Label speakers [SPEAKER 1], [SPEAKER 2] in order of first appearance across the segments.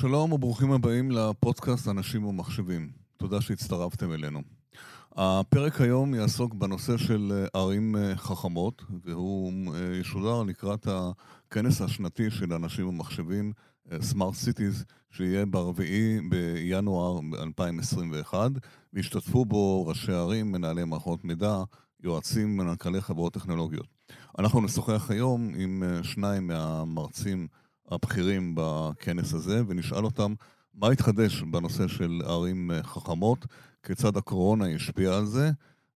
[SPEAKER 1] שלום וברוכים הבאים לפודקאסט אנשים ומחשבים. תודה שהצטרפתם אלינו. הפרק היום יעסוק בנושא של אה, ערים אה, חכמות, והוא אה, ישודר לקראת הכנס השנתי של אנשים ומחשבים, Smart Cities, שיהיה ברביעי בינואר 2021, והשתתפו בו ראשי ערים, מנהלי מערכות מידע, יועצים, מנכ"לי חברות טכנולוגיות. אנחנו נשוחח היום עם שניים מהמרצים הבכירים בכנס הזה, ונשאל אותם מה התחדש בנושא של ערים חכמות, כיצד הקורונה השפיעה על זה,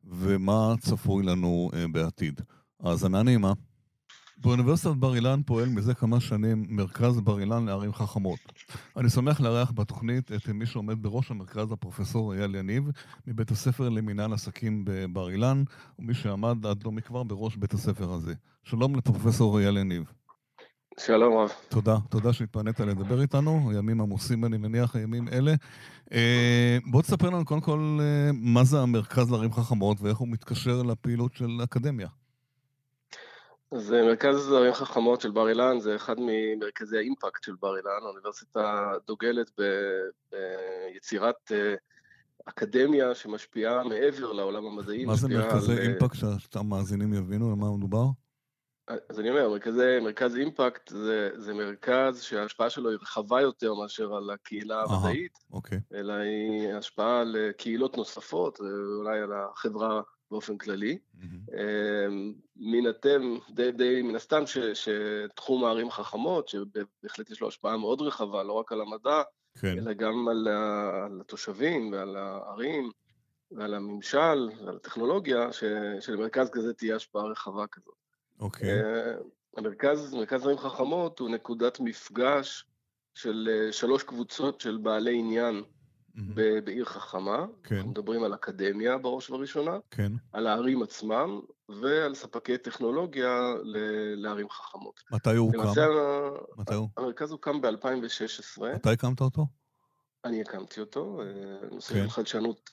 [SPEAKER 1] ומה צפוי לנו uh, בעתיד. האזנה נעימה. באוניברסיטת בר אילן פועל מזה כמה שנים מרכז בר אילן לערים חכמות. אני שמח לארח בתוכנית את מי שעומד בראש המרכז, הפרופסור אייל יניב, מבית הספר למינהל עסקים בבר אילן, ומי שעמד עד לא מכבר בראש בית הספר הזה. שלום לפרופסור אייל יניב.
[SPEAKER 2] שלום רב.
[SPEAKER 1] תודה, תודה שהתפנית לדבר איתנו, ימים עמוסים אני מניח, ימים אלה. אה, בוא תספר לנו קודם כל אה, מה זה המרכז לערים חכמות ואיך הוא מתקשר לפעילות של האקדמיה.
[SPEAKER 2] אז אה, מרכז ערים חכמות של בר אילן זה אחד ממרכזי האימפקט של בר אילן, האוניברסיטה דוגלת ביצירת אקדמיה שמשפיעה מעבר לעולם המדעי.
[SPEAKER 1] מה זה מרכזי על... אימפקט, שהמאזינים יבינו על מה מדובר?
[SPEAKER 2] אז אני אומר, מרכזי, מרכז אימפקט זה, זה מרכז שההשפעה שלו היא רחבה יותר מאשר על הקהילה המדעית,
[SPEAKER 1] אוקיי.
[SPEAKER 2] אלא היא השפעה על קהילות נוספות, אולי על החברה באופן כללי. Mm-hmm. מן התם, די, די מן הסתם ש, שתחום הערים החכמות, שבהחלט יש לו השפעה מאוד רחבה, לא רק על המדע, כן. אלא גם על, על התושבים ועל הערים. ועל הממשל ועל הטכנולוגיה, ש, שלמרכז כזה תהיה השפעה רחבה כזאת.
[SPEAKER 1] אוקיי.
[SPEAKER 2] אה, המרכז, מרכז ערים חכמות הוא נקודת מפגש של אה, שלוש קבוצות של בעלי עניין mm-hmm. בעיר חכמה. כן. אנחנו מדברים על אקדמיה בראש ובראשונה,
[SPEAKER 1] כן.
[SPEAKER 2] על הערים עצמם ועל ספקי טכנולוגיה לערים חכמות.
[SPEAKER 1] מתי הוא הוקם?
[SPEAKER 2] מתי הוא? המרכז הוקם ב-2016.
[SPEAKER 1] מתי הקמת אותו?
[SPEAKER 2] אני הקמתי אותו, אה, נושא, כן. של חדשנות,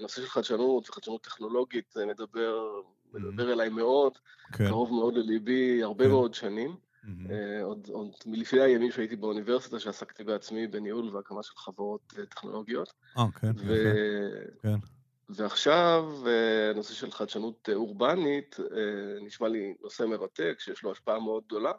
[SPEAKER 2] נושא של חדשנות וחדשנות טכנולוגית מדבר מדבר אליי מאוד, כן. קרוב מאוד לליבי, הרבה כן. מאוד שנים. Mm-hmm. עוד, עוד מלפני הימים שהייתי באוניברסיטה, שעסקתי בעצמי בניהול והקמה של חברות uh, טכנולוגיות.
[SPEAKER 1] אה, כן, ו... כן.
[SPEAKER 2] ועכשיו, uh, נושא של חדשנות אורבנית, נשמע לי נושא מרתק, שיש לו השפעה מאוד גדולה.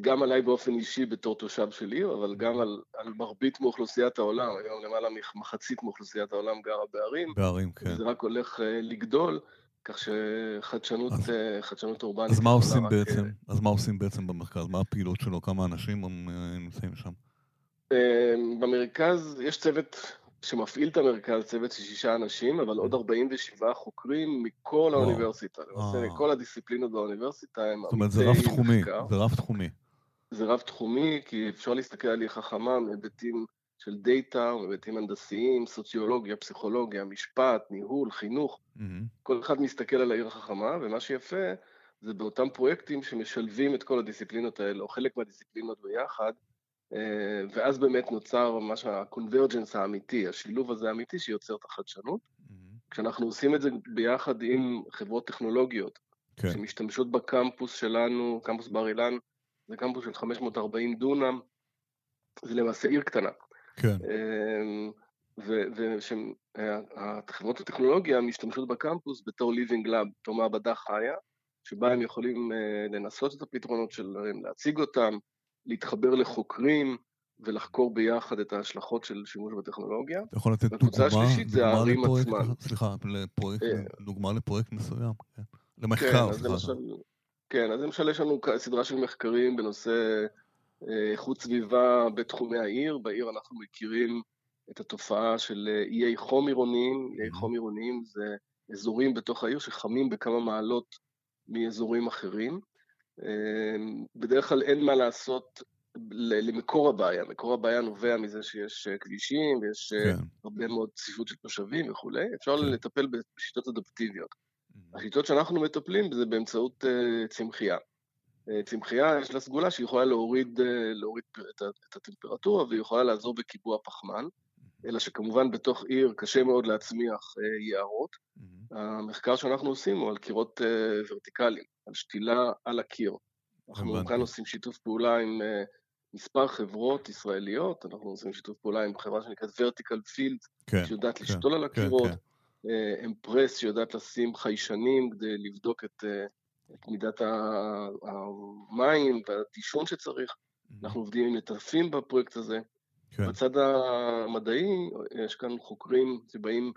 [SPEAKER 2] גם עליי באופן אישי בתור תושב של עיר, אבל גם על, על מרבית מאוכלוסיית העולם. היום למעלה ממחצית מאוכלוסיית העולם גרה בערים.
[SPEAKER 1] בערים, כן.
[SPEAKER 2] זה רק הולך לגדול. כך שחדשנות אז, אה, אורבנית...
[SPEAKER 1] אז מה עושים. בעצם? אה, אז מה עושים בעצם במרכז? מה הפעילות שלו? כמה אנשים אה, נמצאים שם?
[SPEAKER 2] במרכז יש צוות שמפעיל את המרכז, צוות של שישה אנשים, אבל עוד 47 חוקרים מכל האוניברסיטה. למעשה, כל הדיסציפלינות באוניברסיטה הם
[SPEAKER 1] זאת אומרת, זה רב תחומי, זה רב תחומי.
[SPEAKER 2] זה רב תחומי, כי אפשר להסתכל על עיר חכמה מהיבטים של דאטה, היבטים הנדסיים, סוציולוגיה, פסיכולוגיה, משפט, ניהול, חינוך. Mm-hmm. כל אחד מסתכל על העיר החכמה, ומה שיפה זה באותם פרויקטים שמשלבים את כל הדיסציפלינות האלה, או חלק מהדיסציפלינות ביחד, אה, ואז באמת נוצר ממש הקונברג'נס האמיתי, השילוב הזה האמיתי שיוצר את החדשנות. Mm-hmm. כשאנחנו עושים את זה ביחד עם חברות טכנולוגיות, כן. שמשתמשות בקמפוס שלנו, קמפוס בר אילן, זה קמפוס של 540 דונם, זה למעשה עיר קטנה.
[SPEAKER 1] כן.
[SPEAKER 2] אמ, ושחברות הטכנולוגיה משתמשות בקמפוס בתור ליבינג לאב, בתור מעבדה חיה, שבה הם יכולים אה, לנסות את הפתרונות שלהם, להציג אותם, להתחבר לחוקרים ולחקור ביחד את ההשלכות של שימוש בטכנולוגיה.
[SPEAKER 1] אתה יכול לתת דוגמה, השלישית זה הערים עצמן. סליחה, לפרויקט, אה. דוגמה לפרויקט מסוים, כן. למחקר, כן,
[SPEAKER 2] אז למשל, כן, אז למשל יש לנו סדרה של מחקרים בנושא אה, איכות סביבה בתחומי העיר. בעיר אנחנו מכירים את התופעה של אה, איי חום עירוניים. איי חום עירוניים זה אזורים בתוך העיר שחמים בכמה מעלות מאזורים אחרים. אה, בדרך כלל אין מה לעשות למקור הבעיה. מקור הבעיה נובע מזה שיש כבישים ויש כן. הרבה מאוד צפיפות של תושבים וכולי. אפשר כן. לטפל בשיטות אדפטיביות. השיטות שאנחנו מטפלים זה באמצעות צמחייה. צמחייה יש לה סגולה שהיא יכולה להוריד, אה, להוריד את, את הטמפרטורה והיא יכולה לעזור בקיבוע פחמן, אלא שכמובן בתוך עיר קשה מאוד להצמיח אה, יערות. המחקר שאנחנו עושים הוא על קירות אה, ורטיקליים, על שתילה על הקיר. אנחנו כאן עושים שיתוף פעולה עם מספר חברות ישראליות, אנחנו עושים שיתוף פעולה עם חברה שנקראת vertical field,
[SPEAKER 1] כן,
[SPEAKER 2] שיודעת
[SPEAKER 1] כן,
[SPEAKER 2] לשתול על
[SPEAKER 1] כן,
[SPEAKER 2] הקירות,
[SPEAKER 1] כן.
[SPEAKER 2] אה, אמפרס שיודעת לשים חיישנים כדי לבדוק את, אה, את מידת ה- המים והדישון שצריך. אנחנו עובדים עם נטפים בפרויקט הזה.
[SPEAKER 1] כן.
[SPEAKER 2] בצד המדעי, יש כאן חוקרים שבאים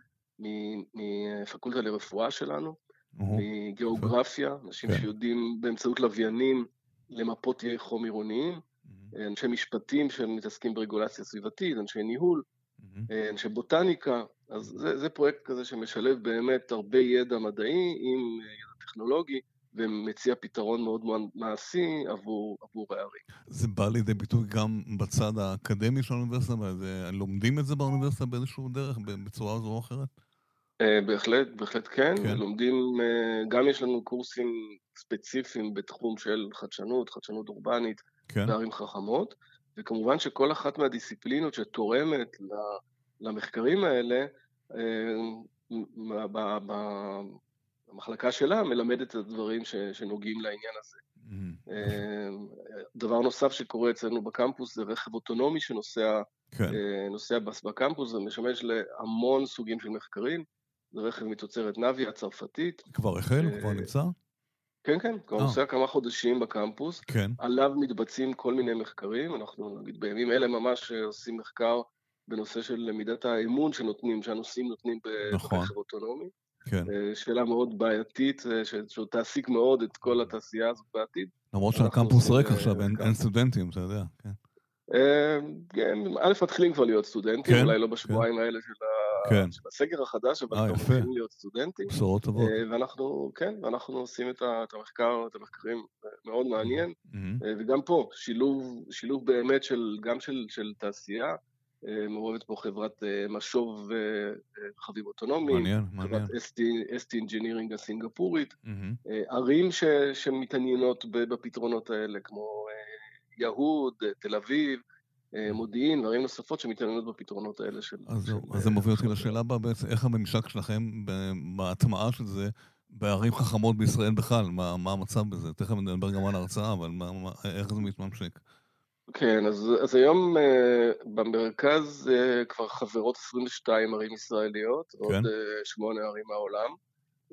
[SPEAKER 2] מפקולטה לרפואה שלנו, מגיאוגרפיה, אנשים
[SPEAKER 1] כן.
[SPEAKER 2] שיודעים באמצעות לוויינים למפות איי חום עירוניים,
[SPEAKER 1] מהמם,
[SPEAKER 2] אנשי משפטים שמתעסקים ברגולציה סביבתית, אנשי ניהול,
[SPEAKER 1] מהמם.
[SPEAKER 2] אנשי בוטניקה, אז זה, זה פרויקט כזה שמשלב באמת הרבה ידע מדעי עם ידע טכנולוגי, ומציע פתרון מאוד מעשי עבור, עבור הערים.
[SPEAKER 1] זה בא לידי ביטוי גם בצד האקדמי של האוניברסיטה? לומדים את זה באוניברסיטה באיזשהו דרך, בצורה זו או אחרת?
[SPEAKER 2] אה, בהחלט, בהחלט כן,
[SPEAKER 1] כן.
[SPEAKER 2] לומדים, אה, גם יש לנו קורסים ספציפיים בתחום של חדשנות, חדשנות אורבנית
[SPEAKER 1] כן?
[SPEAKER 2] וערים חכמות, וכמובן שכל אחת מהדיסציפלינות שתורמת למחקרים האלה, אה, המחלקה שלה מלמדת את הדברים ש- שנוגעים לעניין הזה.
[SPEAKER 1] מהמם.
[SPEAKER 2] אה, דבר נוסף שקורה אצלנו בקמפוס זה רכב אוטונומי שנוסע
[SPEAKER 1] כן,
[SPEAKER 2] אה, נוסע בקמפוס ומשמש להמון סוגים של מחקרים. זה רכב מתוצרת נאבי הצרפתית.
[SPEAKER 1] כבר החל?
[SPEAKER 2] אה,
[SPEAKER 1] כבר נמצא?
[SPEAKER 2] כן, כן, כבר. נוסע כמה חודשים בקמפוס.
[SPEAKER 1] כן.
[SPEAKER 2] עליו מתבצעים כל מיני מחקרים. אנחנו נגיד בימים אלה ממש עושים מחקר בנושא של מידת האמון שנותנים, שהנוסעים נותנים
[SPEAKER 1] נכון.
[SPEAKER 2] ברכב אוטונומי.
[SPEAKER 1] כן.
[SPEAKER 2] אה, שאלה מאוד בעייתית, אה, ש- שעוד תעסיק מאוד את כל התעשייה הזאת בעתיד.
[SPEAKER 1] למרות שהקמפוס ריק
[SPEAKER 2] אה,
[SPEAKER 1] עכשיו, אין-. אין סטודנטים, אתה יודע. כן.
[SPEAKER 2] כן, א', מתחילים כבר להיות סטודנטים,
[SPEAKER 1] כן,
[SPEAKER 2] אולי לא בשבועיים האלה של ה-
[SPEAKER 1] כן.
[SPEAKER 2] של הסגר החדש, אבל כבר. מתחילים להיות סטודנטים.
[SPEAKER 1] בשורות טובות.
[SPEAKER 2] ואנחנו, כן, ואנחנו עושים את המחקר, את המחקרים מאוד מעניין. אה, וגם פה, שילוב, שילוב באמת של, גם של, של תעשייה, מעורבת פה חברת אה, משוב אה, אה, רכבים אוטונומיים,
[SPEAKER 1] מעניין, מעניין.
[SPEAKER 2] חברת ST Engineering הסינגפורית. אה, ערים ש, שמתעניינות בפתרונות האלה, כמו אה, יהוד, אה, תל אביב, אה, מודיעין וערים נוספות שמתעניינות בפתרונות האלה של...
[SPEAKER 1] אז
[SPEAKER 2] של,
[SPEAKER 1] אז זה
[SPEAKER 2] אה,
[SPEAKER 1] מוביל אותי לשאלה הבאה בעצם, איך הממשק שלכם בהטמעה של זה בערים חכמות בישראל בכלל? מה מה המצב בזה? תכף נדבר גם על ההרצאה, אבל מה- מה- איך זה מתממשק?
[SPEAKER 2] כן, אז, אז היום אה, במרכז אה, כבר חברות 22 ערים ישראליות,
[SPEAKER 1] כן.
[SPEAKER 2] עוד שמונה ערים מהעולם,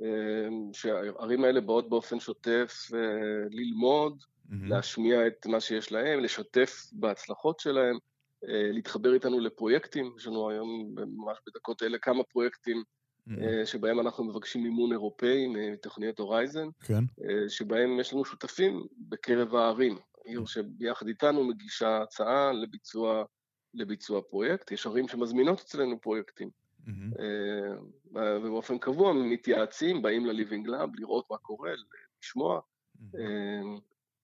[SPEAKER 2] אה, שהערים האלה באות באופן שוטף אה, ללמוד,
[SPEAKER 1] מהמם.
[SPEAKER 2] להשמיע את מה שיש להם, לשתף בהצלחות שלהם, אה, להתחבר איתנו לפרויקטים, יש לנו היום ממש בדקות אלה כמה פרויקטים שבהם אנחנו מבקשים מימון אירופאי מתוכניות הורייזן,
[SPEAKER 1] כן?
[SPEAKER 2] שבהם יש לנו שותפים בקרב הערים. עיר שביחד איתנו מגישה הצעה לביצוע, לביצוע פרויקט. יש ערים שמזמינות אצלנו פרויקטים. אה, ובאופן קבוע מתייעצים, באים ל-Living Lab לראות מה קורה, לשמוע. אה,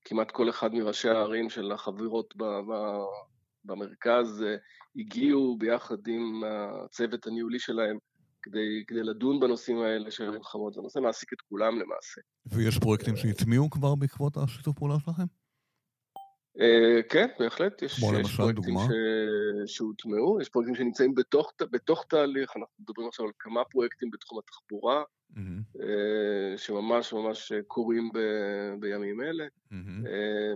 [SPEAKER 2] כמעט כל אחד מראשי הערים של החברות ב- ב- במרכז אה, הגיעו ביחד עם הצוות הניהולי שלהם כדי, כדי לדון בנושאים האלה של ערים חמות. זה נושא מעסיק את כולם למעשה.
[SPEAKER 1] ויש פרויקטים שהטמיעו כבר בעקבות השיתוף פעולה שלכם?
[SPEAKER 2] אה, כן, בהחלט, יש, יש פרויקטים? ש... שהוטמעו, יש פרויקטים שנמצאים בתוך, בתוך תהליך, אנחנו מדברים עכשיו על כמה פרויקטים בתחום התחבורה. אה, שממש ממש קורים ב... בימים אלה. אה,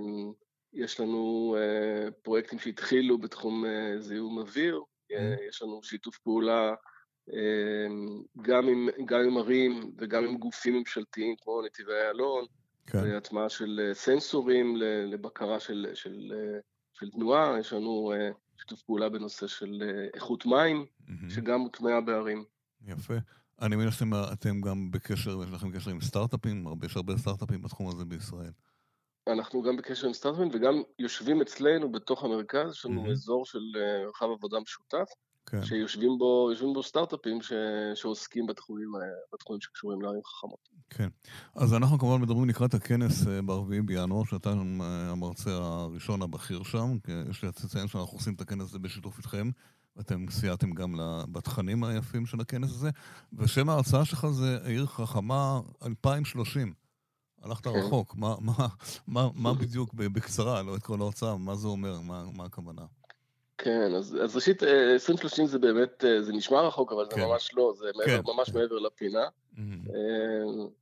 [SPEAKER 2] יש לנו אה, פרויקטים שהתחילו בתחום זיהום אוויר, אה, יש לנו שיתוף פעולה גם עם, גם עם ערים וגם עם גופים ממשלתיים כמו נתיבי איילון,
[SPEAKER 1] כן.
[SPEAKER 2] הטמעה של אה, סנסורים לבקרה של, של, אה, של תנועה, יש לנו אה, שיתוף פעולה בנושא של איכות מים,
[SPEAKER 1] מהמם.
[SPEAKER 2] שגם הוטמעה בערים.
[SPEAKER 1] יפה. אני מבין שאתם אתם גם בקשר, יש לכם קשר עם סטארט-אפים, הרבה- יש הרבה סטארט-אפים בתחום הזה בישראל.
[SPEAKER 2] אנחנו גם בקשר עם סטארט-אפים וגם יושבים אצלנו בתוך המרכז, יש לנו
[SPEAKER 1] מהמם.
[SPEAKER 2] אזור של מרחב עבודה משותף,
[SPEAKER 1] כן.
[SPEAKER 2] שיושבים בו, יושבים בו סטארט-אפים ש, שעוסקים בתחומים, אה, בתחומים שקשורים לערים חכמות.
[SPEAKER 1] כן. אז אנחנו כמובן מדברים לקראת הכנס אה, ב-4 בינואר, שאתה אה, המרצה הראשון הבכיר שם. כי יש לי לציין שאנחנו עושים את הכנס הזה בשיתוף איתכם, ואתם סייעתם גם בתכנים היפים של הכנס הזה. ושם ההרצאה שלך זה עיר חכמה 2030. הלכת
[SPEAKER 2] כן.
[SPEAKER 1] רחוק. מה, מה, מה, מה בדיוק, בקצרה, לא את כל ההרצאה, מה זה אומר, מה, מה הכוונה?
[SPEAKER 2] כן, אז, אז ראשית, אה, 2030 זה באמת, אה, זה נשמע רחוק, אבל זה
[SPEAKER 1] כן.
[SPEAKER 2] ממש לא, זה מעבר,
[SPEAKER 1] כן,
[SPEAKER 2] ממש. מעבר לפינה.
[SPEAKER 1] מהמם.
[SPEAKER 2] אה,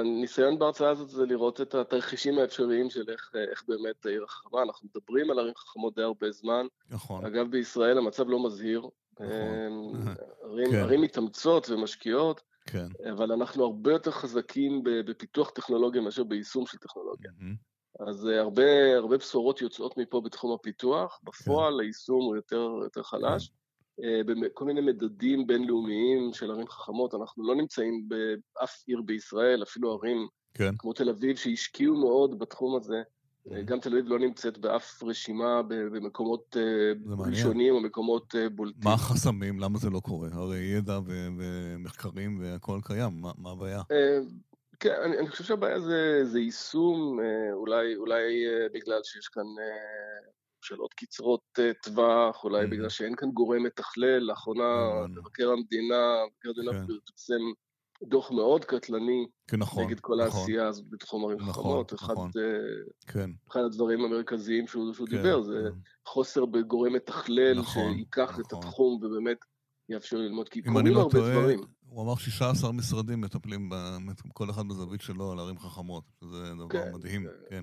[SPEAKER 2] הניסיון בהרצאה הזאת זה לראות את התרחישים האפשריים של איך, איך באמת העיר החכמה. אנחנו מדברים על ערים חכמות די הרבה זמן.
[SPEAKER 1] נכון.
[SPEAKER 2] אגב, בישראל המצב לא מזהיר.
[SPEAKER 1] נכון.
[SPEAKER 2] ערים,
[SPEAKER 1] כן.
[SPEAKER 2] ערים מתאמצות ומשקיעות,
[SPEAKER 1] כן.
[SPEAKER 2] אבל אנחנו הרבה יותר חזקים בפיתוח טכנולוגיה מאשר ביישום של טכנולוגיה.
[SPEAKER 1] מהמם.
[SPEAKER 2] אז אה, הרבה, הרבה בשורות יוצאות מפה בתחום הפיתוח, בפועל היישום הוא יותר, יותר חלש. אה, בכל מיני מדדים בינלאומיים של ערים חכמות, אנחנו לא נמצאים באף עיר בישראל, אפילו ערים
[SPEAKER 1] כן.
[SPEAKER 2] כמו תל אביב שהשקיעו מאוד בתחום הזה.
[SPEAKER 1] Mhm.
[SPEAKER 2] גם תל אביב לא נמצאת באף רשימה במקומות אה. ראשונים או מקומות אה, בולטים.
[SPEAKER 1] מה החסמים? למה זה לא קורה? הרי ידע ומחקרים והכל קיים, מה מה הבעיה?
[SPEAKER 2] כן, אני, אני חושב שהבעיה זה, זה יישום, אה, אולי, אולי אה, בגלל שיש כאן אה, שאלות קצרות טווח, אולי
[SPEAKER 1] Mhm.
[SPEAKER 2] בגלל שאין כאן גורם מתכלל. לאחרונה
[SPEAKER 1] הבנו.
[SPEAKER 2] מבקר המדינה, מבקר המדינה
[SPEAKER 1] כן.
[SPEAKER 2] פרסם דוח מאוד קטלני
[SPEAKER 1] כן, נכון.
[SPEAKER 2] נגד כל
[SPEAKER 1] נכון,
[SPEAKER 2] העשייה הזאת בתחום ערים
[SPEAKER 1] נכון, נכון. כן.
[SPEAKER 2] אחד הדברים המרכזיים שהוא, שהוא
[SPEAKER 1] כן,
[SPEAKER 2] דיבר זה
[SPEAKER 1] כן.
[SPEAKER 2] חוסר בגורם מתכלל
[SPEAKER 1] נכון,
[SPEAKER 2] שייקח את
[SPEAKER 1] נכון.
[SPEAKER 2] התחום ובאמת יאפשר ללמוד, כי קורים
[SPEAKER 1] לא
[SPEAKER 2] הרבה
[SPEAKER 1] טועה,
[SPEAKER 2] דברים.
[SPEAKER 1] הוא אמר 16 משרדים מטפלים, ב- כל אחד בזווית שלו, על ערים חכמות, שזה דבר
[SPEAKER 2] כן,
[SPEAKER 1] מדהים, כן.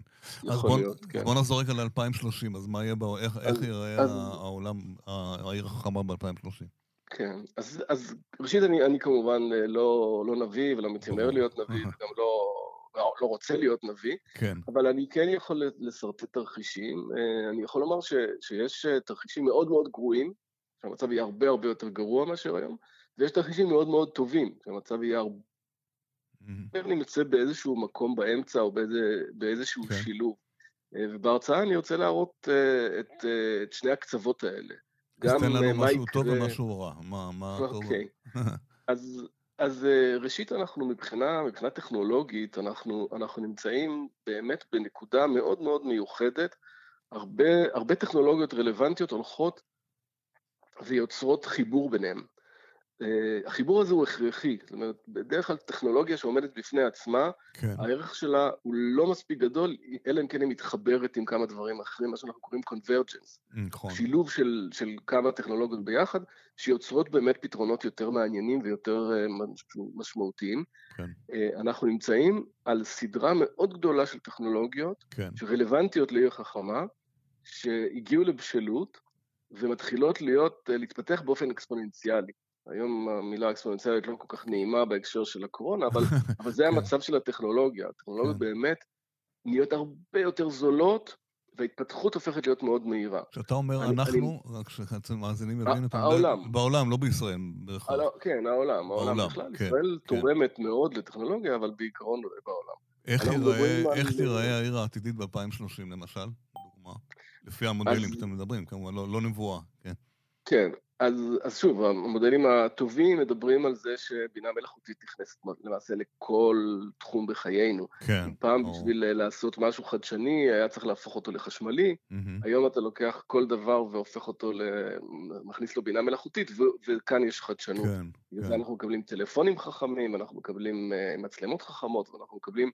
[SPEAKER 1] אז
[SPEAKER 2] יכול
[SPEAKER 1] בוא,
[SPEAKER 2] להיות, כן.
[SPEAKER 1] אז בוא נחזור רגע ל-2030, אז מה יהיה, בא- איך, איך
[SPEAKER 2] אז-
[SPEAKER 1] ייראה
[SPEAKER 2] אז-
[SPEAKER 1] העולם, העיר החכמה ב-2030?
[SPEAKER 2] כן, אז, אז ראשית אני, אני כמובן אה, לא, לא נביא ולא מתיימר
[SPEAKER 1] ברור.
[SPEAKER 2] להיות נביא וגם לא, לא, לא רוצה להיות נביא,
[SPEAKER 1] כן,
[SPEAKER 2] אבל אני כן יכול לשרטט תרחישים. אה, אני יכול לומר ש, שיש אה, תרחישים מאוד מאוד גרועים, שהמצב יהיה הרבה הרבה יותר גרוע מאשר היום, ויש תרחישים מאוד מאוד טובים, שהמצב יהיה הרבה
[SPEAKER 1] מהמם.
[SPEAKER 2] נמצא באיזשהו מקום באמצע או באיזה, באיזשהו
[SPEAKER 1] כן.
[SPEAKER 2] שילוב. אה, ובהרצאה אני רוצה להראות אה, את, אה, את שני הקצוות האלה.
[SPEAKER 1] אז
[SPEAKER 2] גם
[SPEAKER 1] תן
[SPEAKER 2] אה,
[SPEAKER 1] לנו
[SPEAKER 2] מה
[SPEAKER 1] משהו טוב
[SPEAKER 2] יקרה-
[SPEAKER 1] ומשהו רע, מה, מה טוב?
[SPEAKER 2] אוקיי. אז, אז ראשית אנחנו מבחינה, מבחינה טכנולוגית, אנחנו, אנחנו נמצאים באמת בנקודה מאוד מאוד מיוחדת. הרבה, הרבה טכנולוגיות רלוונטיות הולכות ויוצרות חיבור ביניהם. אה, החיבור הזה הוא הכרחי, זאת אומרת, בדרך כלל טכנולוגיה שעומדת בפני עצמה,
[SPEAKER 1] כן,
[SPEAKER 2] הערך שלה הוא לא מספיק גדול, אלא אם כן היא מתחברת עם כמה דברים אחרים, מה שאנחנו קוראים convergence.
[SPEAKER 1] נכון,
[SPEAKER 2] שילוב של, של כמה טכנולוגיות ביחד, שיוצרות באמת פתרונות יותר מעניינים ויותר אה, מש- משמעותיים.
[SPEAKER 1] כן,
[SPEAKER 2] אה, אנחנו נמצאים על סדרה מאוד גדולה של טכנולוגיות
[SPEAKER 1] כן,
[SPEAKER 2] שרלוונטיות לעיר חכמה, שהגיעו לבשלות ומתחילות להיות, להתפתח באופן אקספוננציאלי. היום המילה אקספוננציאלית לא כל כך נעימה בהקשר של הקורונה, אבל, אבל זה
[SPEAKER 1] כן.
[SPEAKER 2] המצב של הטכנולוגיה. הטכנולוגיות
[SPEAKER 1] כן.
[SPEAKER 2] באמת נהיות הרבה יותר זולות, וההתפתחות הופכת להיות מאוד מהירה.
[SPEAKER 1] כשאתה אומר
[SPEAKER 2] אני-
[SPEAKER 1] אנחנו, רק שהמאזינים
[SPEAKER 2] ה-
[SPEAKER 1] יבינו,
[SPEAKER 2] העולם.
[SPEAKER 1] בעולם, לא בישראל, כלל.
[SPEAKER 2] העולם- כן, העולם, העולם
[SPEAKER 1] בעולם,
[SPEAKER 2] בכלל.
[SPEAKER 1] כן,
[SPEAKER 2] ישראל
[SPEAKER 1] כן.
[SPEAKER 2] תורמת מאוד לטכנולוגיה, אבל בעיקרון בעולם.
[SPEAKER 1] איך
[SPEAKER 2] על-
[SPEAKER 1] איך תיראה העיר העתידית ב-2030 למשל, דוגמה? לפי המודלים שאתם מדברים, כמובן, לא, לא נבואה, כן.
[SPEAKER 2] כן, אז, אז שוב, המודלים הטובים מדברים על זה שבינה מלאכותית נכנסת למעשה לכל תחום בחיינו.
[SPEAKER 1] כן,
[SPEAKER 2] פעם
[SPEAKER 1] ברור.
[SPEAKER 2] בשביל אה, לעשות משהו חדשני היה צריך להפוך אותו לחשמלי,
[SPEAKER 1] מהמם.
[SPEAKER 2] היום אתה לוקח כל דבר והופך אותו. מכניס לו בינה מלאכותית, ו... וכאן יש חדשנות.
[SPEAKER 1] כן,
[SPEAKER 2] בגלל
[SPEAKER 1] כן.
[SPEAKER 2] זה אנחנו מקבלים טלפונים חכמים, אנחנו מקבלים אה, מצלמות חכמות, ואנחנו מקבלים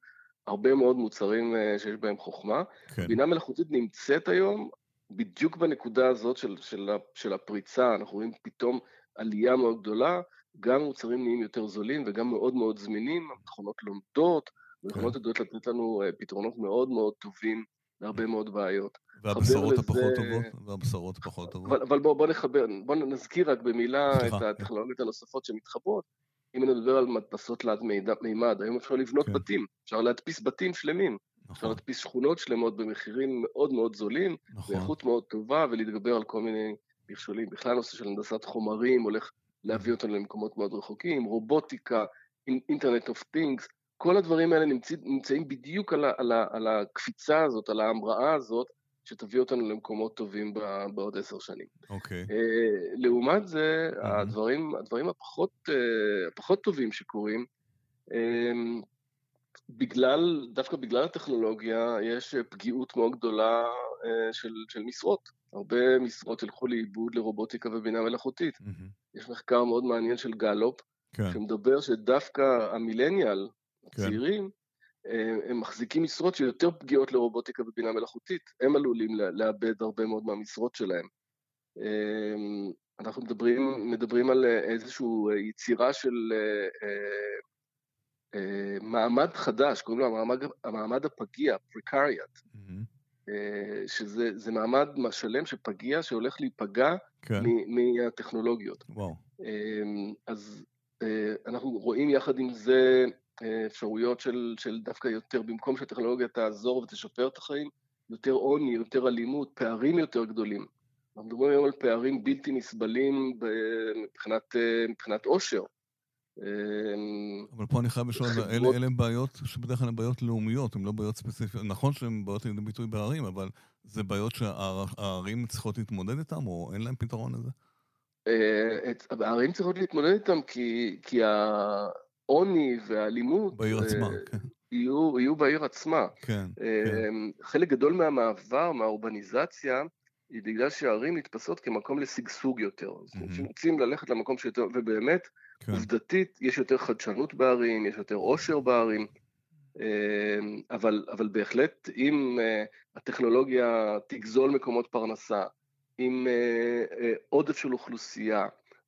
[SPEAKER 2] הרבה מאוד מוצרים אה, שיש בהם חוכמה.
[SPEAKER 1] כן,
[SPEAKER 2] בינה מלאכותית נמצאת היום בדיוק בנקודה הזאת של, של, של הפריצה, אנחנו רואים פתאום עלייה מאוד גדולה, גם מוצרים נהיים יותר זולים וגם מאוד מאוד זמינים, המכונות לומדות, המכונות יודעות לתת לנו אה, פתרונות מאוד מאוד טובים להרבה מאוד בעיות.
[SPEAKER 1] והבשורות
[SPEAKER 2] לזה-
[SPEAKER 1] הפחות טובות? והבשורות הפחות טובות.
[SPEAKER 2] אבל, אבל בואו בוא נחבר, בואו נזכיר רק במילה
[SPEAKER 1] סליחה,
[SPEAKER 2] את
[SPEAKER 1] כן.
[SPEAKER 2] הטכנולוגיות הנוספות שמתחברות. אם נדבר על מדפסות תלת מימד, היום אפשר לבנות
[SPEAKER 1] כן.
[SPEAKER 2] בתים, אפשר להדפיס בתים שלמים, אפשר
[SPEAKER 1] נכון,
[SPEAKER 2] להדפיס שכונות שלמות במחירים מאוד מאוד זולים,
[SPEAKER 1] נכון,
[SPEAKER 2] באיכות מאוד טובה, ולהתגבר על כל מיני מכשולים. בכלל הנושא של הנדסת חומרים הולך להביא אותנו למקומות מאוד רחוקים, רובוטיקה, internet of things, כל הדברים האלה נמצא, נמצאים בדיוק על, ה, על, ה, על הקפיצה הזאת, על ההמראה הזאת, שתביא אותנו למקומות טובים ב- בעוד עשר שנים.
[SPEAKER 1] אוקיי,
[SPEAKER 2] אה, לעומת זה,
[SPEAKER 1] Mhm.
[SPEAKER 2] הדברים, הדברים הפחות, אה, הפחות טובים שקורים, אה, בגלל, דווקא בגלל הטכנולוגיה, יש פגיעות מאוד גדולה אה, של, של משרות. הרבה משרות ילכו לאיבוד לרובוטיקה ובינה מלאכותית.
[SPEAKER 1] מהמם.
[SPEAKER 2] יש מחקר מאוד מעניין של גלופ,
[SPEAKER 1] כן,
[SPEAKER 2] שמדבר שדווקא המילניאל,
[SPEAKER 1] כן.
[SPEAKER 2] הצעירים, אה, הם מחזיקים משרות שיותר פגיעות לרובוטיקה ובינה מלאכותית. הם עלולים לאבד הרבה מאוד מהמשרות שלהם. אה, אנחנו מדברים, מדברים על איזושהי יצירה של מעמד חדש, קוראים לו המעמד, המעמד הפגיע, פריקריאט, mm-hmm. שזה מעמד שלם שפגיע, שהולך להיפגע כן. מהטכנולוגיות. וואו. אז אנחנו רואים יחד עם זה אפשרויות של, של דווקא יותר, במקום שהטכנולוגיה תעזור ותשפר את החיים, יותר עוני, יותר אלימות, פערים יותר גדולים. אנחנו מדברים היום על פערים בלתי נסבלים מבחינת, מבחינת עושר.
[SPEAKER 1] אבל פה אני חייב לשאול, אלה, אלה בעיות שבדרך כלל הן בעיות לאומיות, הן לא בעיות ספציפיות. נכון שהן בעיות לידי ביטוי בערים, אבל זה בעיות שהערים צריכות להתמודד איתן, או אין להן פתרון לזה?
[SPEAKER 2] אה, הערים צריכות להתמודד איתן כי, כי העוני והאלימות...
[SPEAKER 1] בעיר עצמה, כן.
[SPEAKER 2] יהיו, יהיו בעיר עצמה.
[SPEAKER 1] כן, כן.
[SPEAKER 2] חלק גדול מהמעבר, מהאורבניזציה, היא בגלל שהערים נתפסות כמקום לשגשוג יותר. Mm-hmm. אז רוצים ללכת למקום שיותר, ובאמת, כן. עובדתית, יש יותר חדשנות בערים, יש יותר עושר בערים, אבל, אבל בהחלט, אם הטכנולוגיה תגזול מקומות פרנסה, אם עודף של אוכלוסייה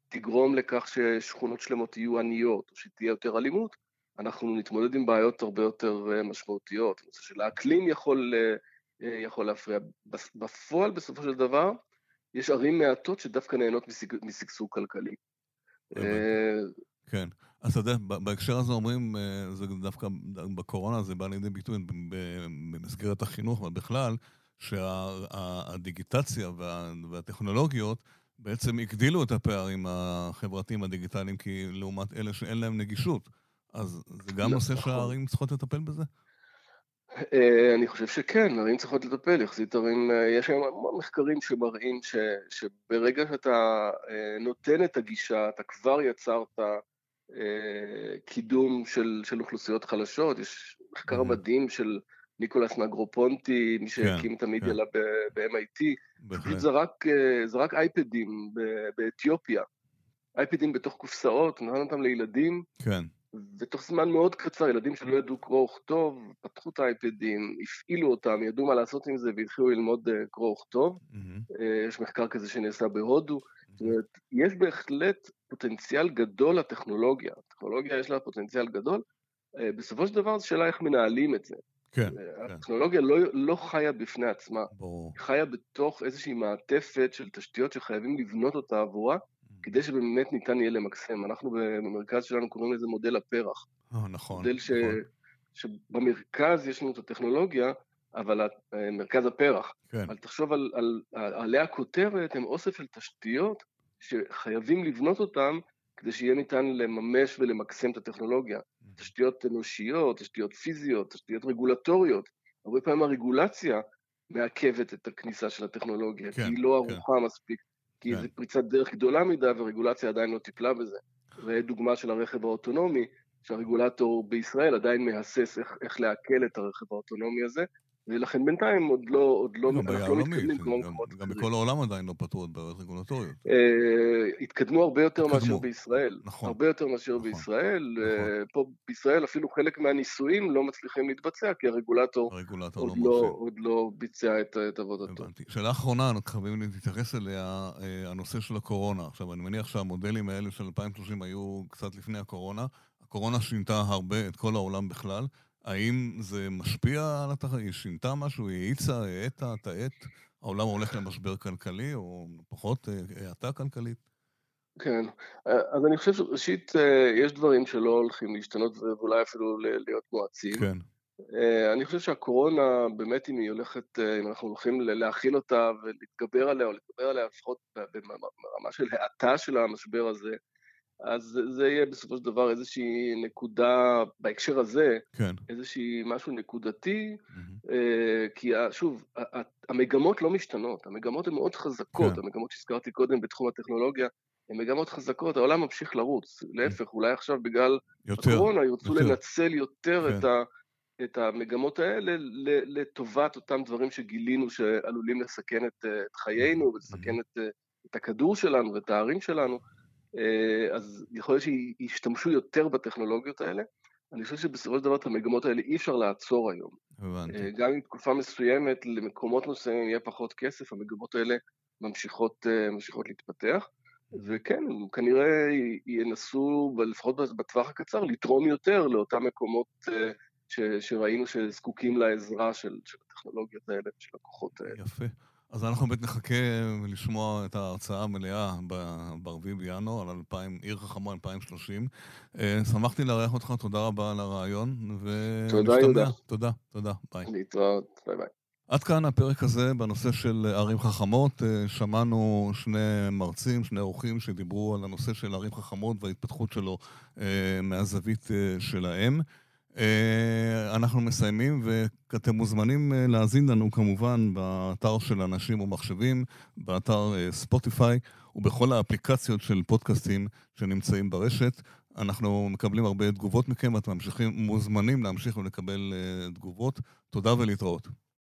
[SPEAKER 2] תגרום לכך ששכונות שלמות יהיו עניות, או שתהיה יותר אלימות, אנחנו נתמודד עם בעיות הרבה יותר אה, משמעותיות. הנושא של האקלים יכול, אה, אה, יכול להפריע. בפועל, בסופו של דבר, יש ערים מעטות שדווקא נהנות משגשוג כלכלי.
[SPEAKER 1] כן. אז אתה יודע, בהקשר הזה אומרים, זה דווקא בקורונה זה בא לידי ביטוי במסגרת החינוך, אבל בכלל, שהדיגיטציה והטכנולוגיות בעצם הגדילו את הפערים החברתיים הדיגיטליים, כי לעומת אלה שאין להם נגישות. אז זה גם נושא נכון. שהערים צריכות לטפל בזה?
[SPEAKER 2] אה, אני חושב שכן, ערים צריכות לטפל, יחסית ערים, אה, יש היום המון מחקרים שמראים ש, שברגע שאתה אה, נותן את הגישה, אתה כבר יצרת קידום של, של אוכלוסיות חלשות, יש מחקר מדהים של ניקולס נגרופונטי, מי שהקים כן, את המידיה כן. ב-MIT, פשוט זרק, זרק אייפדים באתיופיה, אייפדים בתוך קופסאות, נתן אותם לילדים,
[SPEAKER 1] כן.
[SPEAKER 2] ותוך זמן מאוד קצר, ילדים שלא ידעו קרוא וכתוב, פתחו את האייפדים, הפעילו אותם, ידעו מה לעשות עם זה והתחילו ללמוד אה, קרוא וכתוב. Mm-hmm. יש מחקר כזה שנעשה בהודו. זאת אומרת, יש בהחלט פוטנציאל גדול לטכנולוגיה. הטכנולוגיה יש לה פוטנציאל גדול. אה, בסופו של דבר זו שאלה איך מנהלים את זה.
[SPEAKER 1] כן. כן.
[SPEAKER 2] הטכנולוגיה כן. לא, לא חיה בפני עצמה. ברור. היא חיה בתוך איזושהי מעטפת של תשתיות שחייבים לבנות אותה עבורה. כדי שבאמת ניתן יהיה למקסם. אנחנו במרכז שלנו קוראים לזה מודל הפרח.
[SPEAKER 1] אה, נכון.
[SPEAKER 2] מודל ש... נכון. שבמרכז יש לנו את הטכנולוגיה, אבל אה, מרכז הפרח. כן. אבל תחשוב על, על, על עלי הכותרת, הם אוסף של תשתיות שחייבים לבנות אותן כדי שיהיה ניתן לממש ולמקסם את הטכנולוגיה. Mm-hmm. תשתיות אנושיות, תשתיות פיזיות, תשתיות רגולטוריות. הרבה פעמים הרגולציה מעכבת את הכניסה של הטכנולוגיה, כן, כי היא לא כן. ערוכה כן. מספיק כי כן. זו פריצת דרך גדולה מדי ורגולציה עדיין לא טיפלה בזה. ודוגמה של הרכב האוטונומי, שהרגולטור בישראל עדיין מהסס איך, איך לעכל את הרכב האוטונומי הזה, ולכן בינתיים עוד לא, עוד לא,
[SPEAKER 1] לא אנחנו לא מתקדמים כמו מקומות אחרים. גם בכל העולם עדיין לא פתרו את בעיות רגולטוריות.
[SPEAKER 2] אה, התקדמו הרבה יותר מאשר בישראל. נכון. הרבה יותר מאשר נכון. בישראל. אה, פה בישראל אפילו חלק מהניסויים לא מצליחים להתבצע, כי הרגולטור עוד לא, עוד לא ביצע את, עבודתו.
[SPEAKER 1] שאלה אחרונה, אנחנו חייבים להתייחס אליה, אה, הנושא של הקורונה. עכשיו, אני מניח שהמודלים האלה של 2030 היו קצת לפני הקורונה. הקורונה שינתה הרבה את כל העולם בכלל. האם זה משפיע על התחרות? היא שינתה משהו? היא האיצה, האטה, תאט? העולם הולך למשבר כלכלי, או פחות אה, האטה כלכלית?
[SPEAKER 2] כן, אז אני חושב שראשית, אה, יש דברים שלא הולכים להשתנות ואולי אפילו להיות מואצים.
[SPEAKER 1] כן.
[SPEAKER 2] אה, אני חושב שהקורונה, באמת אם היא הולכת, אם אנחנו הולכים להכיל אותה ולהתגבר עליה, או להתגבר עליה לפחות ברמה של האטה של המשבר הזה, אז זה יהיה בסופו של דבר איזושהי נקודה, בהקשר הזה,
[SPEAKER 1] כן.
[SPEAKER 2] איזושהי משהו נקודתי, mm-hmm. כי שוב, המגמות לא משתנות, המגמות הן מאוד חזקות, כן. המגמות שהזכרתי קודם בתחום הטכנולוגיה, הן מגמות חזקות, העולם ממשיך לרוץ, להפך, אולי עכשיו בגלל יותר, הקורונה ירצו יותר. לנצל יותר כן. את, ה, את המגמות האלה לטובת אותם דברים שגילינו שעלולים לסכן את, את חיינו ולסכן. את, את הכדור שלנו ואת הערים שלנו. אה, אז יכול להיות שישתמשו יותר בטכנולוגיות האלה. אני חושב שבסופו של דבר את המגמות האלה אי אפשר לעצור היום.
[SPEAKER 1] הבנתי. אה,
[SPEAKER 2] גם אם תקופה מסוימת למקומות מסוימים יהיה פחות כסף, המגמות האלה ממשיכות, אה, ממשיכות להתפתח. וכן, הם כנראה ינסו, לפחות בטווח הקצר, לתרום יותר לאותם מקומות ש, שראינו שזקוקים לעזרה של, של הטכנולוגיות האלה, של הכוחות האלה.
[SPEAKER 1] יפה. אז אנחנו באמת נחכה לשמוע את ההרצאה המלאה ב-4 בינואר על 2000, עיר חכמה 2030. אה, שמחתי לארח אותך, תודה רבה על הריאיון,
[SPEAKER 2] תודה, יהודה.
[SPEAKER 1] תודה, תודה,
[SPEAKER 2] ביי. להתראות, ביי ביי.
[SPEAKER 1] עד כאן הפרק הזה בנושא של ערים חכמות. שמענו שני מרצים, שני אורחים שדיברו על הנושא של ערים חכמות וההתפתחות שלו מהזווית שלהם. אה, אנחנו מסיימים, ואתם מוזמנים אה, להאזין לנו כמובן באתר של אנשים ומחשבים, באתר אה, ספוטיפיי ובכל האפליקציות של פודקאסטים שנמצאים ברשת. אנחנו מקבלים הרבה תגובות מכם, אתם ממשיכים, מוזמנים להמשיך ולקבל תגובות. תודה ולהתראות.